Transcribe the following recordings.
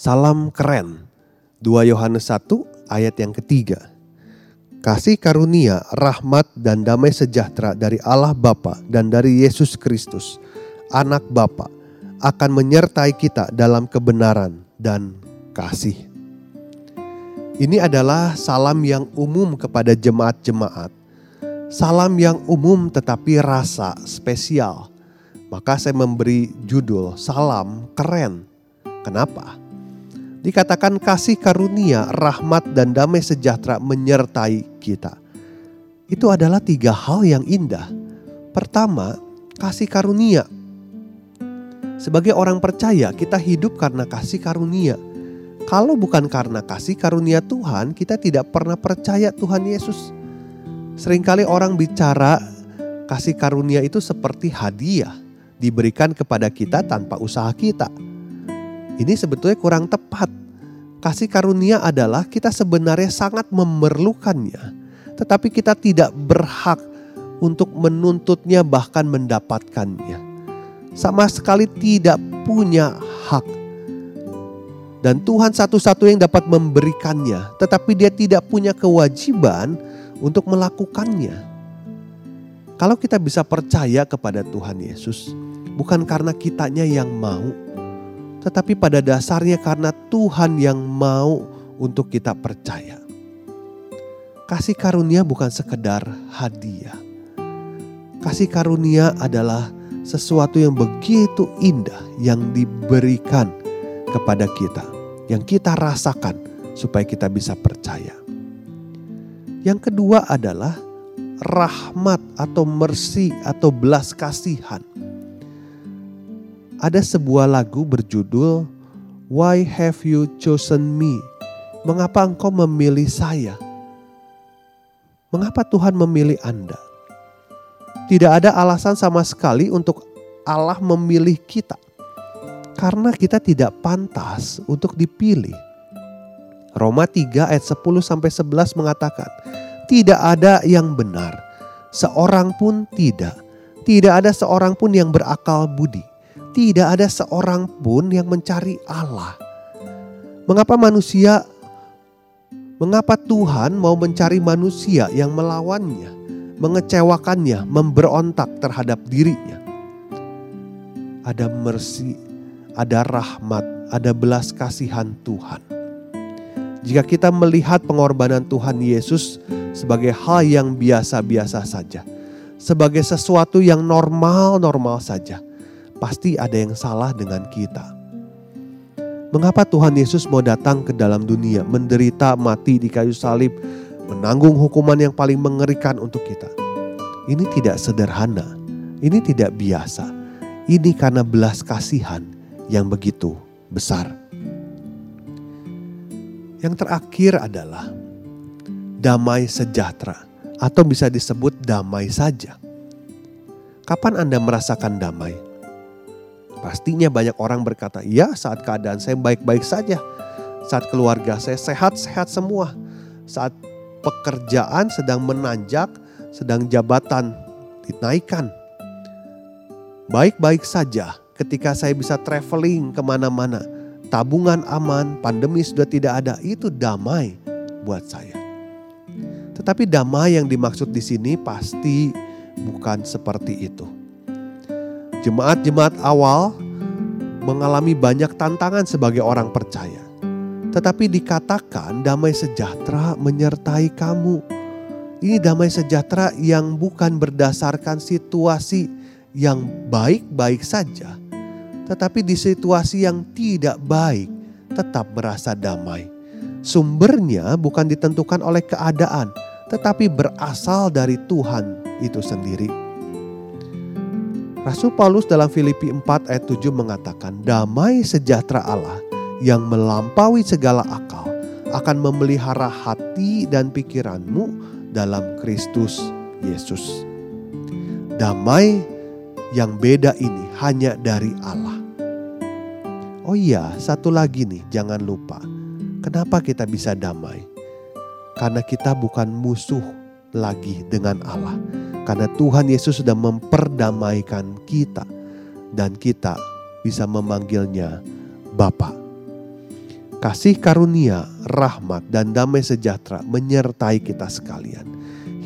Salam keren. 2 Yohanes 1 ayat yang ketiga. Kasih karunia, rahmat dan damai sejahtera dari Allah Bapa dan dari Yesus Kristus, anak Bapa, akan menyertai kita dalam kebenaran dan kasih. Ini adalah salam yang umum kepada jemaat-jemaat. Salam yang umum tetapi rasa spesial. Maka saya memberi judul salam keren. Kenapa? Dikatakan kasih karunia, rahmat dan damai sejahtera menyertai kita. Itu adalah tiga hal yang indah. Pertama, kasih karunia. Sebagai orang percaya, kita hidup karena kasih karunia. Kalau bukan karena kasih karunia Tuhan, kita tidak pernah percaya Tuhan Yesus. Seringkali orang bicara kasih karunia itu seperti hadiah diberikan kepada kita tanpa usaha kita ini sebetulnya kurang tepat. Kasih karunia adalah kita sebenarnya sangat memerlukannya, tetapi kita tidak berhak untuk menuntutnya, bahkan mendapatkannya. Sama sekali tidak punya hak, dan Tuhan satu-satu yang dapat memberikannya, tetapi Dia tidak punya kewajiban untuk melakukannya. Kalau kita bisa percaya kepada Tuhan Yesus, bukan karena kitanya yang mau, tetapi pada dasarnya karena Tuhan yang mau untuk kita percaya. Kasih karunia bukan sekedar hadiah. Kasih karunia adalah sesuatu yang begitu indah yang diberikan kepada kita, yang kita rasakan supaya kita bisa percaya. Yang kedua adalah rahmat atau mercy atau belas kasihan ada sebuah lagu berjudul Why Have You Chosen Me? Mengapa engkau memilih saya? Mengapa Tuhan memilih Anda? Tidak ada alasan sama sekali untuk Allah memilih kita. Karena kita tidak pantas untuk dipilih. Roma 3 ayat 10 sampai 11 mengatakan, tidak ada yang benar, seorang pun tidak. Tidak ada seorang pun yang berakal budi tidak ada seorang pun yang mencari Allah. Mengapa manusia, mengapa Tuhan mau mencari manusia yang melawannya, mengecewakannya, memberontak terhadap dirinya? Ada mercy, ada rahmat, ada belas kasihan Tuhan. Jika kita melihat pengorbanan Tuhan Yesus sebagai hal yang biasa-biasa saja, sebagai sesuatu yang normal-normal saja, pasti ada yang salah dengan kita. Mengapa Tuhan Yesus mau datang ke dalam dunia, menderita, mati di kayu salib, menanggung hukuman yang paling mengerikan untuk kita? Ini tidak sederhana, ini tidak biasa. Ini karena belas kasihan yang begitu besar. Yang terakhir adalah damai sejahtera, atau bisa disebut damai saja. Kapan Anda merasakan damai? Pastinya banyak orang berkata, ya saat keadaan saya baik-baik saja. Saat keluarga saya sehat-sehat semua. Saat pekerjaan sedang menanjak, sedang jabatan dinaikkan. Baik-baik saja ketika saya bisa traveling ke mana-mana. Tabungan aman, pandemi sudah tidak ada, itu damai buat saya. Tetapi damai yang dimaksud di sini pasti bukan seperti itu Jemaat-jemaat awal mengalami banyak tantangan sebagai orang percaya. Tetapi dikatakan damai sejahtera menyertai kamu. Ini damai sejahtera yang bukan berdasarkan situasi yang baik-baik saja. Tetapi di situasi yang tidak baik tetap merasa damai. Sumbernya bukan ditentukan oleh keadaan, tetapi berasal dari Tuhan itu sendiri. Rasul Paulus dalam Filipi 4 ayat 7 mengatakan, "Damai sejahtera Allah yang melampaui segala akal akan memelihara hati dan pikiranmu dalam Kristus Yesus." Damai yang beda ini hanya dari Allah. Oh iya, satu lagi nih, jangan lupa. Kenapa kita bisa damai? Karena kita bukan musuh lagi dengan Allah karena Tuhan Yesus sudah memperdamaikan kita dan kita bisa memanggilnya Bapa. Kasih karunia, rahmat, dan damai sejahtera menyertai kita sekalian.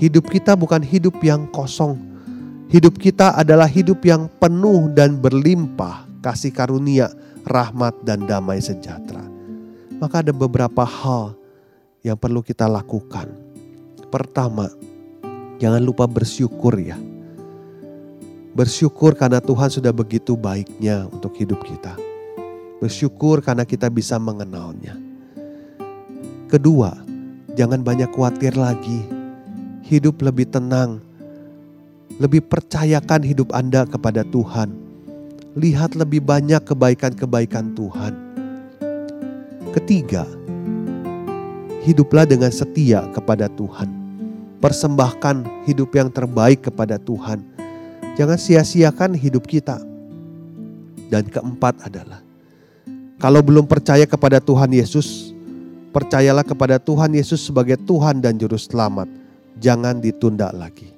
Hidup kita bukan hidup yang kosong. Hidup kita adalah hidup yang penuh dan berlimpah kasih karunia, rahmat, dan damai sejahtera. Maka ada beberapa hal yang perlu kita lakukan. Pertama, Jangan lupa bersyukur ya. Bersyukur karena Tuhan sudah begitu baiknya untuk hidup kita. Bersyukur karena kita bisa mengenalnya. Kedua, jangan banyak khawatir lagi. Hidup lebih tenang. Lebih percayakan hidup Anda kepada Tuhan. Lihat lebih banyak kebaikan-kebaikan Tuhan. Ketiga, hiduplah dengan setia kepada Tuhan persembahkan hidup yang terbaik kepada Tuhan. Jangan sia-siakan hidup kita. Dan keempat adalah, kalau belum percaya kepada Tuhan Yesus, percayalah kepada Tuhan Yesus sebagai Tuhan dan Juru Selamat. Jangan ditunda lagi.